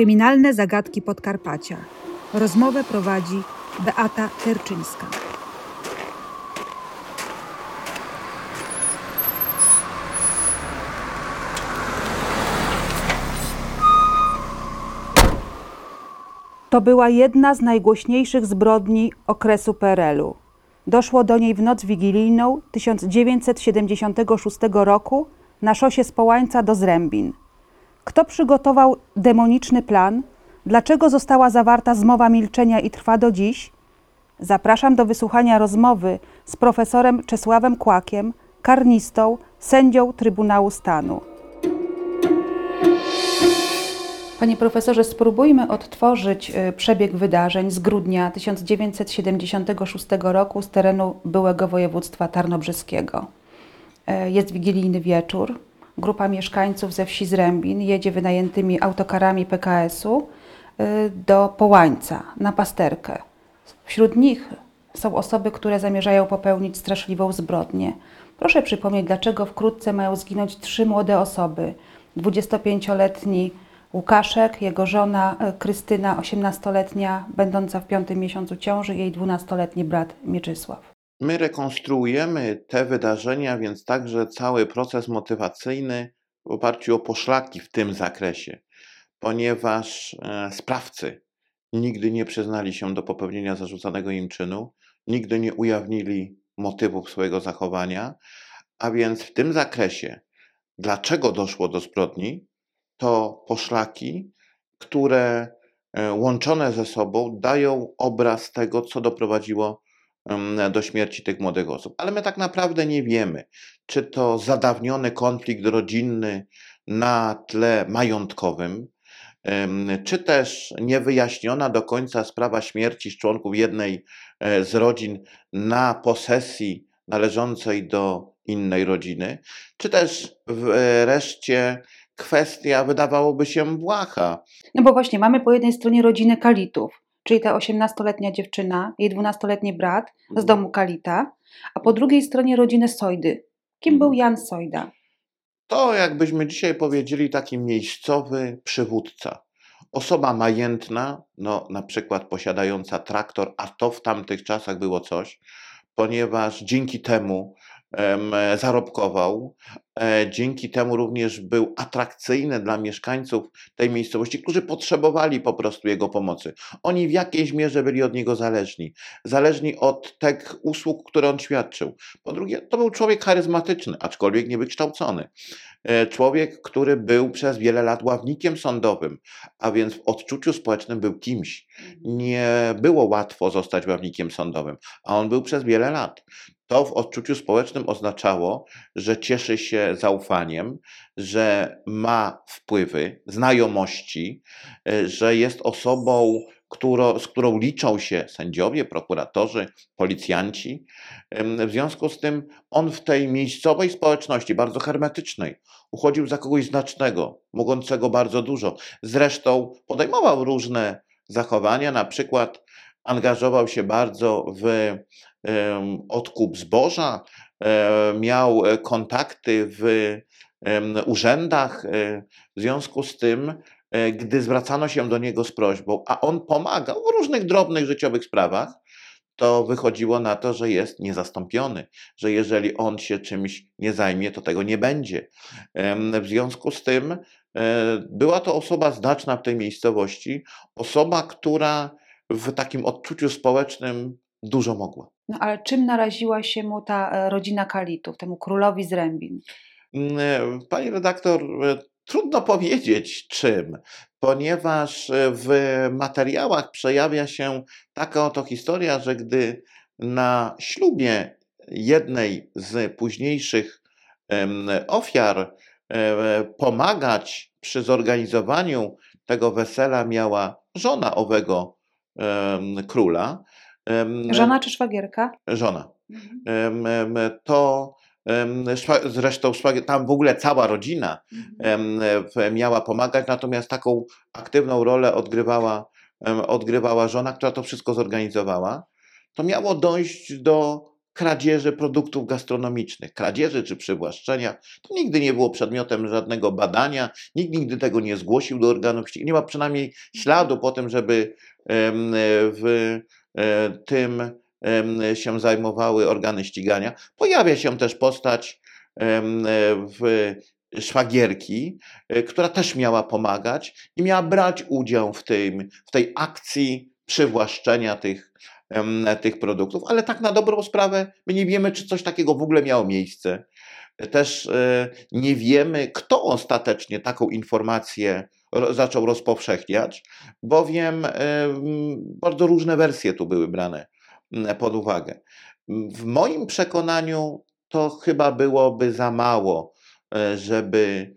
Kryminalne zagadki Podkarpacia. Rozmowę prowadzi Beata Terczyńska. To była jedna z najgłośniejszych zbrodni okresu PRL-u. Doszło do niej w noc wigilijną 1976 roku na szosie z Połańca do Zrębin. Kto przygotował demoniczny plan? Dlaczego została zawarta zmowa milczenia i trwa do dziś? Zapraszam do wysłuchania rozmowy z profesorem Czesławem Kłakiem, karnistą, sędzią Trybunału Stanu. Panie profesorze, spróbujmy odtworzyć y, przebieg wydarzeń z grudnia 1976 roku z terenu byłego województwa tarnobrzeskiego. E, Jest wigilijny wieczór. Grupa mieszkańców ze wsi Zrębin jedzie wynajętymi autokarami PKS-u y, do Połańca na pasterkę. Wśród nich są osoby, które zamierzają popełnić straszliwą zbrodnię. Proszę przypomnieć, dlaczego wkrótce mają zginąć trzy młode osoby. 25-letni Łukaszek, jego żona e, Krystyna, 18-letnia, będąca w piątym miesiącu ciąży, jej 12-letni brat Mieczysław. My rekonstruujemy te wydarzenia, więc także cały proces motywacyjny w oparciu o poszlaki w tym zakresie, ponieważ e, sprawcy nigdy nie przyznali się do popełnienia zarzucanego im czynu, nigdy nie ujawnili motywów swojego zachowania, a więc w tym zakresie, dlaczego doszło do zbrodni, to poszlaki, które e, łączone ze sobą dają obraz tego, co doprowadziło do śmierci tych młodych osób. Ale my tak naprawdę nie wiemy, czy to zadawniony konflikt rodzinny na tle majątkowym, czy też niewyjaśniona do końca sprawa śmierci członków jednej e, z rodzin na posesji należącej do innej rodziny, czy też wreszcie kwestia wydawałoby się błaha, No bo właśnie mamy po jednej stronie rodzinę Kalitów, czyli ta 18-letnia dziewczyna, jej 12-letni brat z domu Kalita, a po drugiej stronie rodzinę Sojdy. Kim był Jan Sojda? To, jakbyśmy dzisiaj powiedzieli, taki miejscowy przywódca. Osoba majętna, no, na przykład posiadająca traktor, a to w tamtych czasach było coś, ponieważ dzięki temu em, zarobkował, e, dzięki temu również był atrakcyjny dla mieszkańców tej miejscowości, którzy potrzebowali po prostu jego pomocy. Oni w jakiejś mierze byli od niego zależni, zależni od tych usług, które on świadczył. Po drugie, to był człowiek charyzmatyczny, aczkolwiek niewykształcony. E, Człowiek, który był przez wiele lat ławnikiem sądowym, a więc w odczuciu społecznym był kimś. Nie było łatwo zostać ławnikiem sądowym, a on był przez wiele lat. To w odczuciu społecznym oznaczało, że cieszy się zaufaniem, że ma wpływy, znajomości, e, że jest osobą, którą, z którą liczą się sędziowie, prokuratorzy, policjanci. W związku z tym on w tej miejscowej społeczności, bardzo hermetycznej, uchodził za kogoś znacznego, mogącego bardzo dużo. Zresztą podejmował różne zachowania, na przykład angażował się bardzo w odkup zboża, miał e, kontakty w urzędach. e, W związku z tym, e, gdy zwracano się do niego z prośbą, a on pomagał w różnych drobnych życiowych sprawach, to wychodziło na to, że jest niezastąpiony, że jeżeli on się czymś nie zajmie, to tego nie będzie. W związku z tym była to osoba znaczna w tej miejscowości, osoba, która w takim odczuciu społecznym dużo mogła. No ale czym naraziła się mu ta e, rodzina Kalitów, temu królowi z Rębin? Mm, e, Pani redaktor, e, trudno powiedzieć czym, ponieważ w materiałach przejawia się taka oto historia, że gdy na ślubie jednej z późniejszych ofiar pomagać przy zorganizowaniu tego wesela miała żona owego króla. Żona czy szwagierka? Żona. Em, To zresztą tam w ogóle cała rodzina w- miała pomagać, natomiast taką aktywną rolę odgrywała, odgrywała żona, która to wszystko zorganizowała. To miało dojść do kradzieży produktów gastronomicznych. Kradzieży czy przywłaszczenia to nigdy nie było przedmiotem żadnego badania, nikt nigdy tego nie zgłosił do organów ścigania. Nie ma przynajmniej śladu po tym, żeby w tym em, się zajmowały organy ścigania. Pojawia się też postać em, w szwagierki, e, która też miała pomagać i miała brać udział w, tym, w tej akcji przywłaszczenia tych, tych produktów, ale tak na dobrą sprawę my nie wiemy, czy coś takiego w ogóle miało miejsce. Też e, nie wiemy, kto ostatecznie taką informację zaczął rozpowszechniać, bowiem em, bardzo różne wersje tu były brane pod uwagę. W moim przekonaniu to chyba byłoby za mało, e, żeby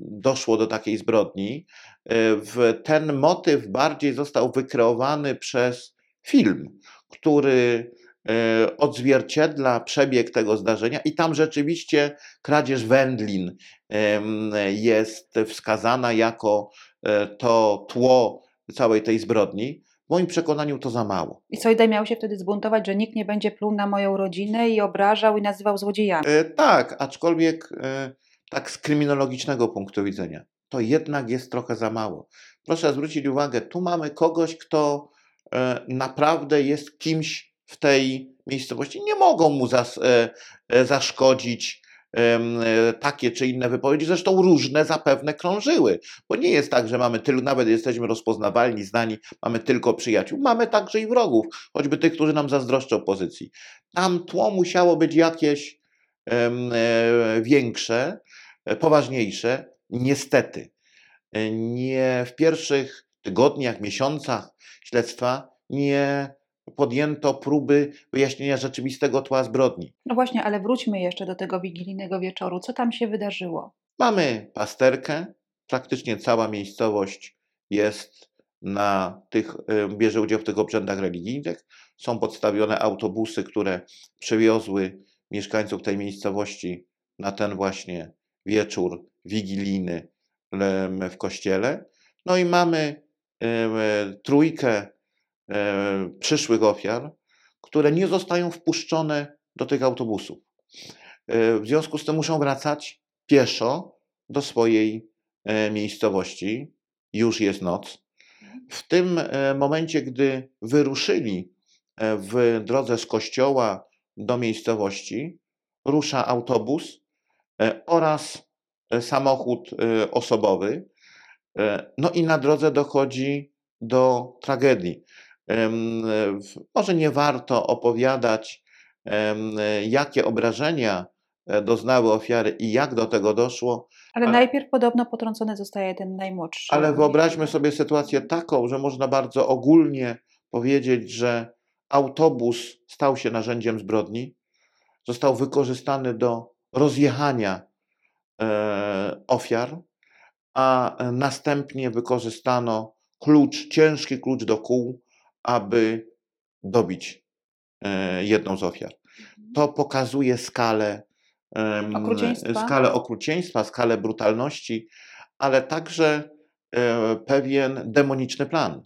doszło do takiej zbrodni. E, ten motyw bardziej został wykreowany przez film, który e, odzwierciedla przebieg tego zdarzenia i tam rzeczywiście kradzież wędlin jest wskazana jako e, to tło całej tej zbrodni. W moim przekonaniu to za mało. I Sojdaj miał się wtedy zbuntować, że nikt nie będzie pluł na moją rodzinę i obrażał i nazywał złodziejami. E, Tak, aczkolwiek e, tak z kryminologicznego punktu widzenia, to jednak jest trochę za mało. Proszę zwrócić uwagę, tu mamy kogoś, kto e, naprawdę jest kimś w tej miejscowości. Nie mogą mu zas, e, e, zaszkodzić e, takie czy inne wypowiedzi. Zresztą różne zapewne krążyły, bo nie jest tak, że mamy tylko, nawet jesteśmy rozpoznawalni, znani, mamy tylko przyjaciół. Mamy także i wrogów, choćby tych, którzy nam zazdroszczą pozycji. Tam tło musiało być jakieś większe, poważniejsze. Niestety, nie w pierwszych tygodniach, miesiącach śledztwa nie podjęto próby wyjaśnienia rzeczywistego tła zbrodni. No właśnie, ale wróćmy jeszcze do tego wigilijnego wieczoru. Co tam się wydarzyło? Mamy pasterkę, praktycznie cała miejscowość jest na tych, e, bierze udział w tych obrzędach religijnych. Są podstawione autobusy, które przywiozły mieszkańców tej miejscowości na ten właśnie wieczór wigilijny w kościele. No i mamy em, trójkę em, przyszłych ofiar, które nie zostają wpuszczone do tych autobusów. E, W związku z tym muszą wracać pieszo do swojej e, miejscowości. Już jest noc. W tym e, momencie, gdy wyruszyli e, w drodze z kościoła do miejscowości, rusza autobus e, oraz e, samochód e, osobowy. E, No i na drodze dochodzi do tragedii. Może nie warto opowiadać, jakie obrażenia e, doznały ofiary i jak do tego doszło, Ale najpierw podobno potrącony zostaje ten najmłodszy. ale wyobraźmy sobie sytuację taką, że można bardzo ogólnie powiedzieć, że autobus stał się narzędziem zbrodni, został wykorzystany do rozjechania e, ofiar, a e, następnie wykorzystano klucz, ciężki klucz do kół, aby dobić e, jedną z ofiar. To pokazuje skalę, Okrucieństwa. skalę okrucieństwa, skalę brutalności, ale także e, pewien demoniczny plan.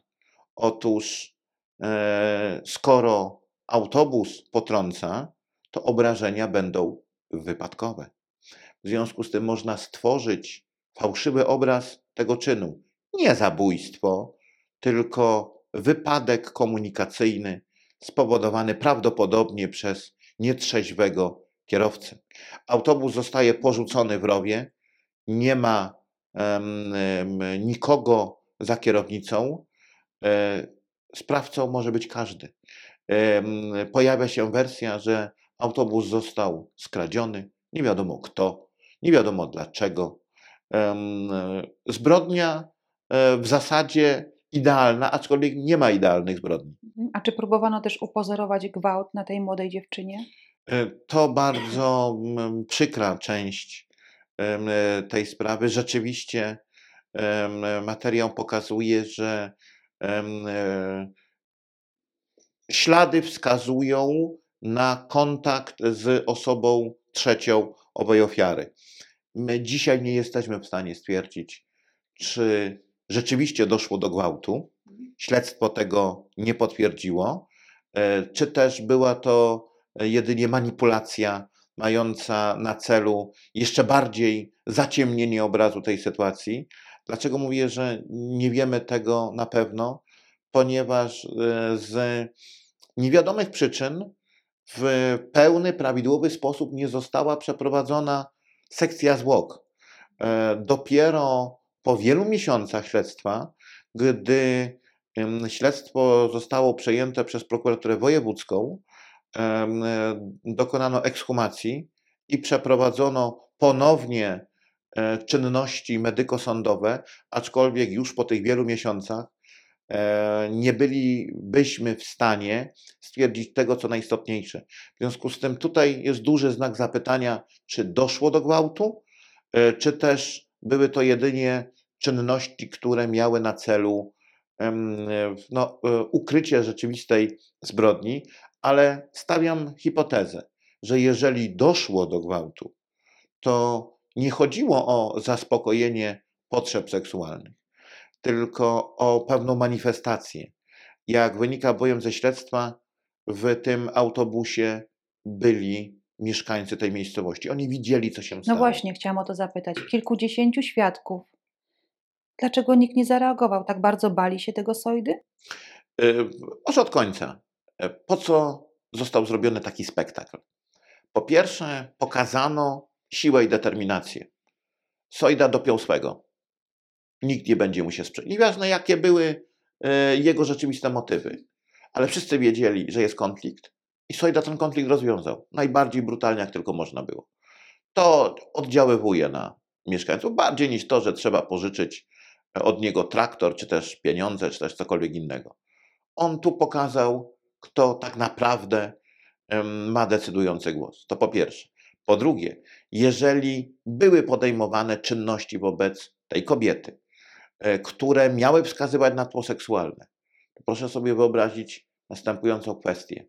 Otóż, e, skoro autobus potrąca, to obrażenia będą wypadkowe. W związku z tym można stworzyć fałszywy obraz tego czynu. Nie zabójstwo, tylko wypadek komunikacyjny spowodowany prawdopodobnie przez nietrzeźwego kierowcę. Autobus zostaje porzucony w rowie, nie ma em, nikogo za kierownicą. E, sprawcą może być każdy. Pojawia się wersja, że autobus został skradziony, nie wiadomo kto, nie wiadomo dlaczego. Zbrodnia e, w zasadzie idealna, aczkolwiek nie ma idealnych zbrodni. Mhm. A czy próbowano też upozorować gwałt na tej młodej dziewczynie? E, To bardzo mm, przykra część e, tej sprawy. Rzeczywiście em, materiał pokazuje, że e, ślady wskazują na kontakt z osobą trzecią owej ofiary. My dzisiaj nie jesteśmy w stanie stwierdzić, czy rzeczywiście doszło do gwałtu. Śledztwo tego nie potwierdziło. e, czy też była to jedynie manipulacja mająca na celu jeszcze bardziej zaciemnienie obrazu tej sytuacji. Dlaczego mówię, że nie wiemy tego na pewno? Ponieważ e, z niewiadomych przyczyn w pełny, prawidłowy sposób nie została przeprowadzona sekcja zwłok. E, Dopiero po wielu miesiącach śledztwa, gdy śledztwo zostało przejęte przez prokuraturę wojewódzką, dokonano ekshumacji i przeprowadzono ponownie e, czynności medyko-sądowe, aczkolwiek już po tych wielu miesiącach e, nie bylibyśmy w stanie stwierdzić tego, co najistotniejsze. W związku z tym tutaj jest duży znak zapytania, czy doszło do gwałtu, e, czy też były to jedynie czynności, które miały na celu no, e, ukrycie rzeczywistej zbrodni, ale stawiam hipotezę, że jeżeli doszło do gwałtu, to nie chodziło o zaspokojenie potrzeb seksualnych, tylko o pewną manifestację. Jak wynika bowiem ze śledztwa, w tym autobusie byli mieszkańcy tej miejscowości. Oni widzieli, co się No stało. właśnie, chciałam o to zapytać. Kilkudziesięciu świadków. Dlaczego nikt nie zareagował? Tak bardzo bali się tego Sojdy? Y, Może od końca. E, Po co został zrobiony taki spektakl? Po pierwsze, pokazano siłę i determinację. Sojda dopiął swego. Nikt nie będzie mu się sprzeciwiał. Nieważne, jakie były e, jego rzeczywiste motywy. Ale wszyscy wiedzieli, że jest konflikt i Sojda ten konflikt rozwiązał. Najbardziej brutalnie, jak tylko można było. To oddziaływuje na mieszkańców bardziej niż to, że trzeba pożyczyć od niego traktor, czy też pieniądze, czy też cokolwiek innego on tu pokazał, kto tak naprawdę ma decydujący głos. To po pierwsze. Po drugie, jeżeli były podejmowane czynności wobec tej kobiety, e, które miały wskazywać na tło seksualne, to proszę sobie wyobrazić następującą kwestię.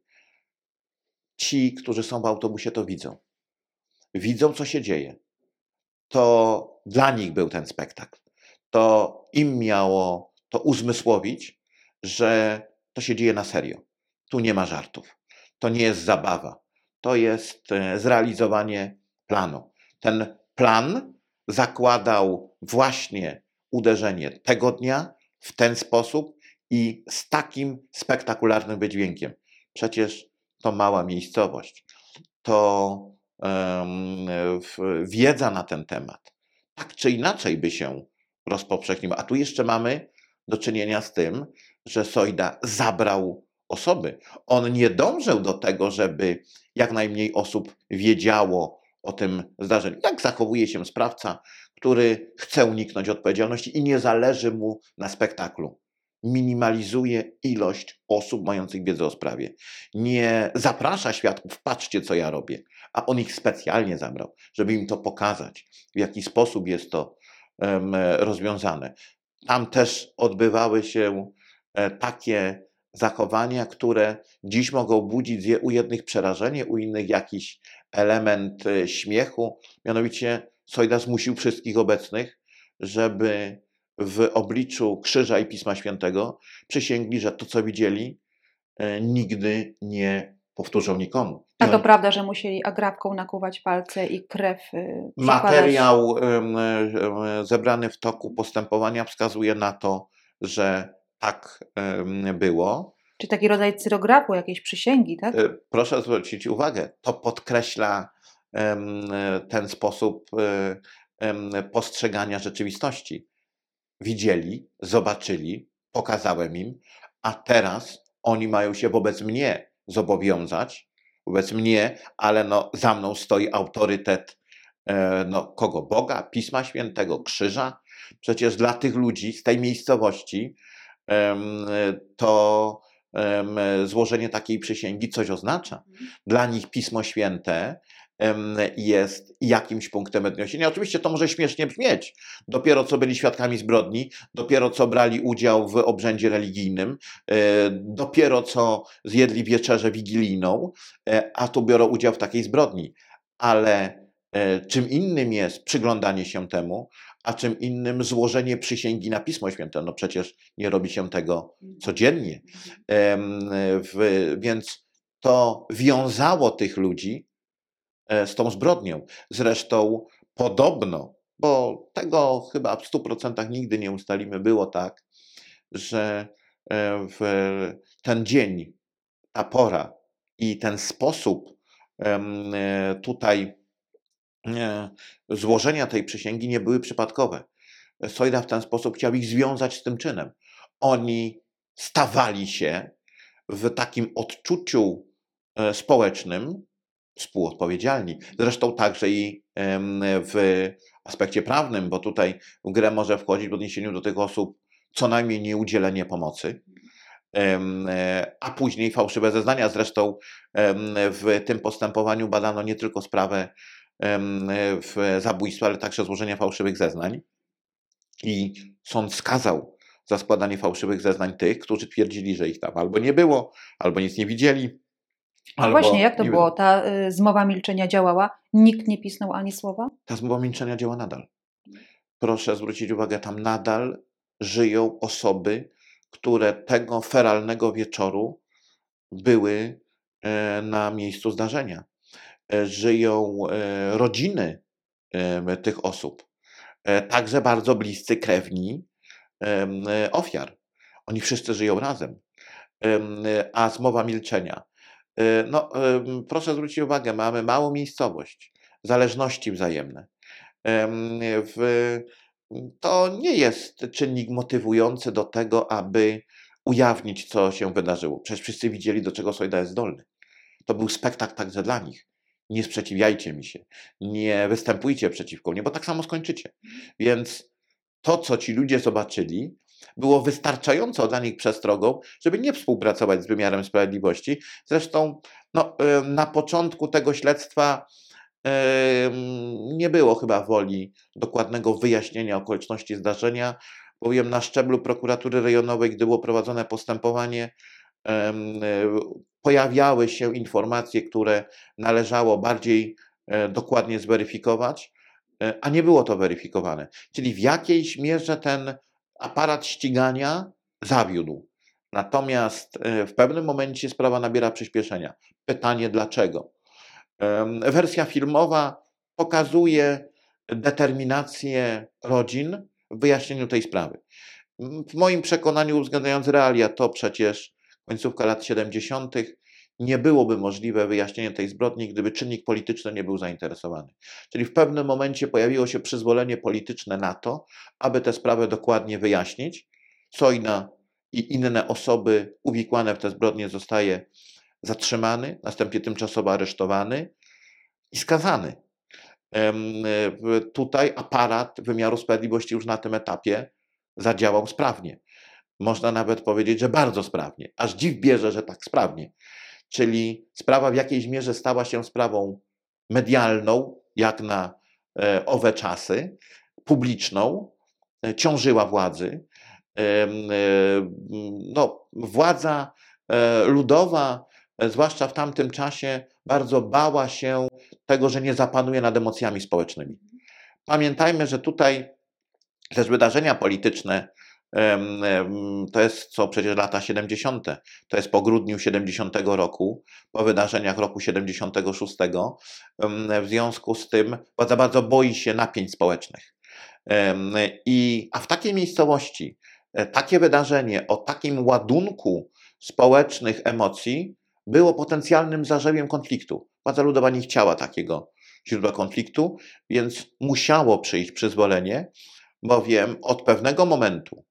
Ci, którzy są w autobusie, to widzą. Widzą, co się dzieje. To dla nich był ten spektakl. To im miało to uzmysłowić, że to się dzieje na serio. Tu nie ma żartów. To nie jest zabawa. To jest e, zrealizowanie planu. Ten plan zakładał właśnie uderzenie tego dnia w ten sposób i z takim spektakularnym wydźwiękiem. Przecież to mała miejscowość. To w- wiedza na ten temat tak czy inaczej by się rozpowszechniła. A tu jeszcze mamy do czynienia z tym, że Sojda zabrał osoby. On nie dążył do tego, żeby jak najmniej osób wiedziało o tym zdarzeniu. Jak zachowuje się sprawca, który chce uniknąć odpowiedzialności i nie zależy mu na spektaklu. Minimalizuje ilość osób mających wiedzę o sprawie. Nie zaprasza świadków, patrzcie co ja robię, a on ich specjalnie zabrał, żeby im to pokazać, w jaki sposób jest to rozwiązane. Tam też odbywały się e, takie zachowania, które dziś mogą budzić u jednych przerażenie, u innych jakiś element e, śmiechu. Mianowicie Sojda zmusił wszystkich obecnych, żeby w obliczu Krzyża i Pisma Świętego przysięgli, że to, co widzieli, e, nigdy nie powtórzą nikomu. I A to prawda, że musieli agrafką nakuwać palce i krew y? Materiał zebrany w toku postępowania wskazuje na to, że tak było. Czy taki rodzaj cyrografu, jakiejś przysięgi, tak? E, Proszę zwrócić uwagę, to podkreśla ten sposób em, postrzegania rzeczywistości. Widzieli, zobaczyli, pokazałem im, a teraz oni mają się wobec mnie zobowiązać, wobec mnie, ale no, za mną stoi autorytet e, no, kogo? Boga, Pisma Świętego, Krzyża. Przecież dla tych ludzi z tej miejscowości to złożenie takiej przysięgi coś oznacza. Dla nich Pismo Święte jest jakimś punktem odniesienia. Oczywiście to może śmiesznie brzmieć. Dopiero co byli świadkami zbrodni, dopiero co brali udział w obrzędzie religijnym, e, dopiero co zjedli wieczerzę wigilijną, e, a tu biorą udział w takiej zbrodni. Ale e, czym innym jest przyglądanie się temu, a czym innym złożenie przysięgi na Pismo Święte. No przecież nie robi się tego codziennie. W, więc to wiązało tych ludzi z tą zbrodnią. Zresztą podobno, bo tego chyba w 100% nigdy nie ustalimy, było tak, że e, w ten dzień, ta pora i ten sposób e, tutaj e, złożenia tej przysięgi nie były przypadkowe. Sojda w ten sposób chciał ich związać z tym czynem. Oni stawali się w takim odczuciu e, społecznym współodpowiedzialni. Zresztą także i w aspekcie prawnym, bo tutaj w grę może wchodzić w odniesieniu do tych osób co najmniej nieudzielenie pomocy, e, a później fałszywe zeznania. Zresztą w tym postępowaniu badano nie tylko sprawę zabójstwa, ale także złożenia fałszywych zeznań. I sąd skazał za składanie fałszywych zeznań tych, którzy twierdzili, że ich tam albo nie było, albo nic nie widzieli. A albo właśnie, jak to nie było? Ta y, zmowa milczenia działała? Nikt nie pisnął ani słowa? Ta zmowa milczenia działa nadal. Proszę zwrócić uwagę, tam nadal żyją osoby, które tego feralnego wieczoru były e, na miejscu zdarzenia. E, Żyją e, rodziny tych osób, także bardzo bliscy krewni ofiar. Oni wszyscy żyją razem. Em, A zmowa milczenia. E, No, proszę zwrócić uwagę, mamy małą miejscowość, zależności wzajemne. To nie jest czynnik motywujący do tego, aby ujawnić, co się wydarzyło. Przecież wszyscy widzieli, do czego Sojda jest zdolny. To był spektakl także dla nich. Nie sprzeciwiajcie mi się, nie występujcie przeciwko mnie, bo tak samo skończycie. Więc to, co ci ludzie zobaczyli, było wystarczająco dla nich przestrogą, żeby nie współpracować z wymiarem sprawiedliwości. Zresztą no, na początku tego śledztwa nie było chyba woli dokładnego wyjaśnienia okoliczności zdarzenia, bowiem na szczeblu prokuratury rejonowej, gdy było prowadzone postępowanie, pojawiały się informacje, które należało bardziej e, dokładnie zweryfikować, e, a nie było to weryfikowane. Czyli w jakiejś mierze ten aparat ścigania zawiódł. Natomiast e, w pewnym momencie sprawa nabiera przyspieszenia. Pytanie dlaczego? Wersja filmowa pokazuje determinację rodzin w wyjaśnieniu tej sprawy. W moim przekonaniu, uwzględniając realia, to przecież końcówka lat 70., nie byłoby możliwe wyjaśnienie tej zbrodni, gdyby czynnik polityczny nie był zainteresowany. Czyli w pewnym momencie pojawiło się przyzwolenie polityczne na to, aby tę sprawę dokładnie wyjaśnić. Sojna i inne osoby uwikłane w tę zbrodnię zostaje zatrzymany, następnie tymczasowo aresztowany i skazany. Tutaj aparat wymiaru sprawiedliwości już na tym etapie zadziałał sprawnie. Można nawet powiedzieć, że bardzo sprawnie. Aż dziw bierze, że tak sprawnie. Czyli sprawa w jakiejś mierze stała się sprawą medialną, jak na e, owe czasy, publiczną, e, ciążyła władzy. E, No, władza ludowa, zwłaszcza w tamtym czasie, bardzo bała się tego, że nie zapanuje nad emocjami społecznymi. Pamiętajmy, że tutaj też wydarzenia polityczne, to jest co przecież lata 70., to jest po grudniu 70 roku, po wydarzeniach roku 76, em, w związku z tym władza bardzo boi się napięć społecznych. I, a w takiej miejscowości e, takie wydarzenie o takim ładunku społecznych emocji było potencjalnym zarzewiem konfliktu. Władza ludowa nie chciała takiego źródła konfliktu, więc musiało przyjść przyzwolenie, bowiem od pewnego momentu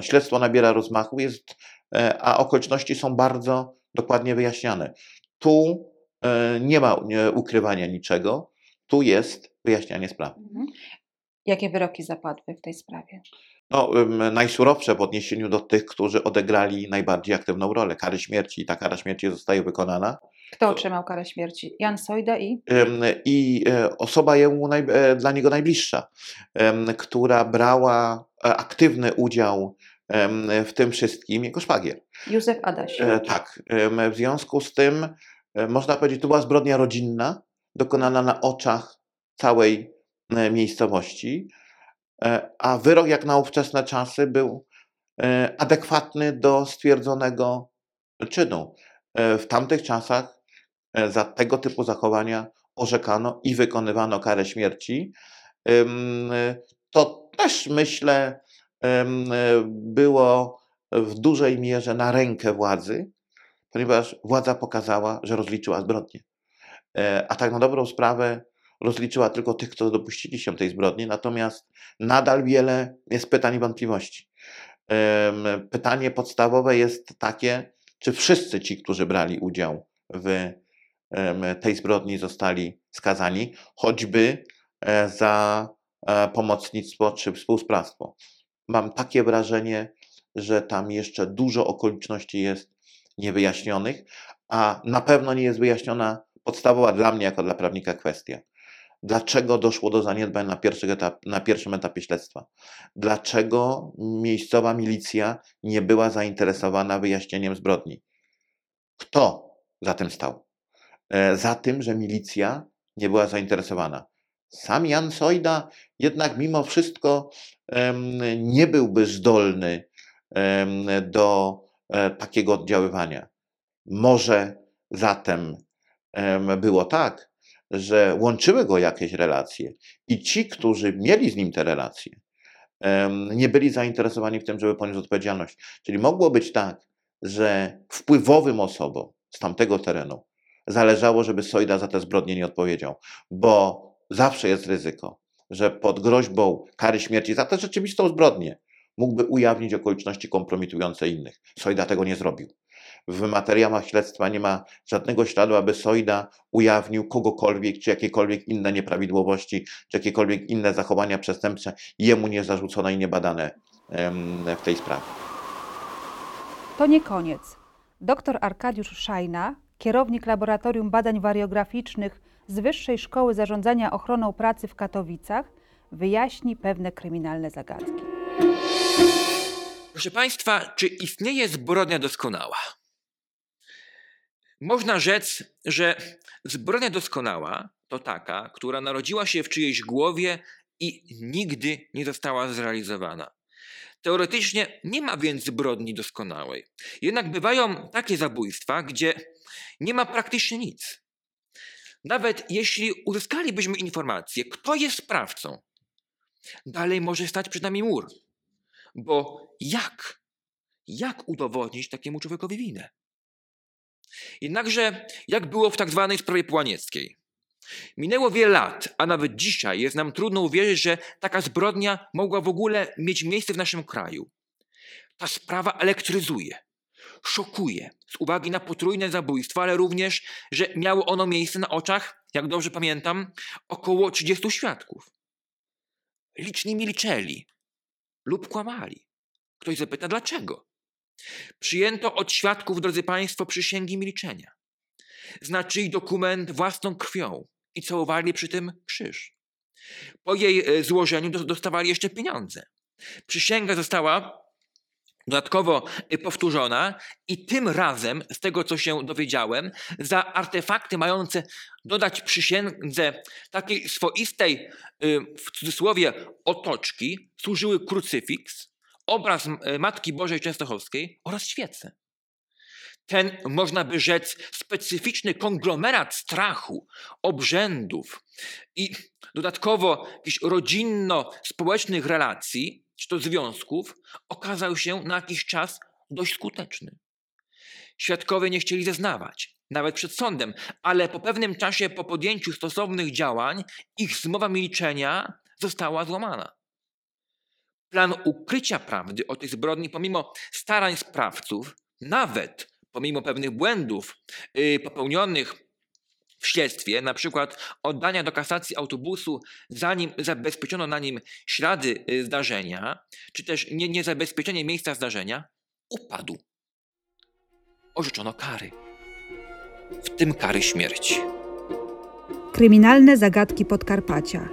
śledztwo nabiera rozmachu, jest, e, a okoliczności są bardzo dokładnie wyjaśniane. Tu e, nie ma ukrywania niczego, tu jest wyjaśnianie sprawy. Mhm. Jakie wyroki zapadły w tej sprawie? No, najsurowsze w odniesieniu do tych, którzy odegrali najbardziej aktywną rolę. Kary śmierci i ta kara śmierci zostaje wykonana. Kto otrzymał karę śmierci? Jan Sojda i I e, osoba jemu naj, e, dla niego najbliższa, która brała e, aktywny udział w tym wszystkim, jego szwagier. Józef Adaś. Tak, w związku z tym można powiedzieć, to była zbrodnia rodzinna, dokonana na oczach całej miejscowości, a wyrok jak na ówczesne czasy był e, adekwatny do stwierdzonego czynu. E, W tamtych czasach e, za tego typu zachowania orzekano i wykonywano karę śmierci. E, To też myślę e, było w dużej mierze na rękę władzy, ponieważ władza pokazała, że rozliczyła zbrodnie. E, A tak na dobrą sprawę rozliczyła tylko tych, którzy dopuścili się tej zbrodni, natomiast nadal wiele jest pytań i wątpliwości. Pytanie podstawowe jest takie, czy wszyscy ci, którzy brali udział w tej zbrodni, zostali skazani, choćby e, za e, pomocnictwo czy współsprawstwo. Mam takie wrażenie, że tam jeszcze dużo okoliczności jest niewyjaśnionych, a na pewno nie jest wyjaśniona podstawowa dla mnie, jako dla prawnika, kwestia. Dlaczego doszło do zaniedbań na, etap, na pierwszym etapie śledztwa? Dlaczego miejscowa milicja nie była zainteresowana wyjaśnieniem zbrodni? Kto za tym stał? E, Za tym, że milicja nie była zainteresowana. Sam Jan Sojda jednak mimo wszystko nie byłby zdolny do e, takiego oddziaływania. Może zatem em, było tak, że łączyły go jakieś relacje i ci, którzy mieli z nim te relacje, nie byli zainteresowani w tym, żeby ponieść odpowiedzialność. Czyli mogło być tak, że wpływowym osobom z tamtego terenu zależało, żeby Sojda za te zbrodnie nie odpowiedział, bo zawsze jest ryzyko, że pod groźbą kary śmierci za tę rzeczywistą zbrodnię mógłby ujawnić okoliczności kompromitujące innych. Sojda tego nie zrobił. W materiałach śledztwa nie ma żadnego śladu, aby Sojda ujawnił kogokolwiek, czy jakiekolwiek inne nieprawidłowości, czy jakiekolwiek inne zachowania przestępcze jemu nie zarzucone i nie badane em, w tej sprawie. To nie koniec. Dr Arkadiusz Szajna, kierownik Laboratorium Badań Wariograficznych z Wyższej Szkoły Zarządzania Ochroną Pracy w Katowicach, wyjaśni pewne kryminalne zagadki. Proszę Państwa, czy istnieje zbrodnia doskonała? Można rzec, że zbrodnia doskonała to taka, która narodziła się w czyjejś głowie i nigdy nie została zrealizowana. Teoretycznie nie ma więc zbrodni doskonałej. Jednak bywają takie zabójstwa, gdzie nie ma praktycznie nic. Nawet jeśli uzyskalibyśmy informację, kto jest sprawcą, dalej może stać przed nami mur. Bo jak? Jak udowodnić takiemu człowiekowi winę? Jednakże, jak było w tak zwanej sprawie Połanieckiej? Minęło wiele lat, a nawet dzisiaj jest nam trudno uwierzyć, że taka zbrodnia mogła w ogóle mieć miejsce w naszym kraju. Ta sprawa elektryzuje, szokuje z uwagi na potrójne zabójstwo, ale również, że miało ono miejsce na oczach, jak dobrze pamiętam, około 30 świadków. Liczni milczeli lub kłamali. Ktoś zapyta, dlaczego? Przyjęto od świadków, drodzy Państwo, przysięgi milczenia. Znaczyli dokument własną krwią i całowali przy tym krzyż. Po jej e, złożeniu do- dostawali jeszcze pieniądze. Przysięga została dodatkowo e, powtórzona i tym razem, z tego co się dowiedziałem, za artefakty mające dodać przysiędze takiej swoistej, e, w cudzysłowie, otoczki, służyły krucyfiks, obraz e, Matki Bożej Częstochowskiej oraz świece. Ten, można by rzec, specyficzny konglomerat strachu, obrzędów i dodatkowo jakichś rodzinno-społecznych relacji, czy to związków, okazał się na jakiś czas dość skuteczny. Świadkowie nie chcieli zeznawać, nawet przed sądem, ale po pewnym czasie po podjęciu stosownych działań ich zmowa milczenia została złamana. Plan ukrycia prawdy o tej zbrodni, pomimo starań sprawców, nawet pomimo pewnych błędów yy, popełnionych w śledztwie, na przykład oddania do kasacji autobusu, zanim zabezpieczono na nim ślady y, zdarzenia, czy też nie, niezabezpieczenie miejsca zdarzenia, upadł. Orzeczono kary, w tym kary śmierci. Kryminalne zagadki Podkarpacia.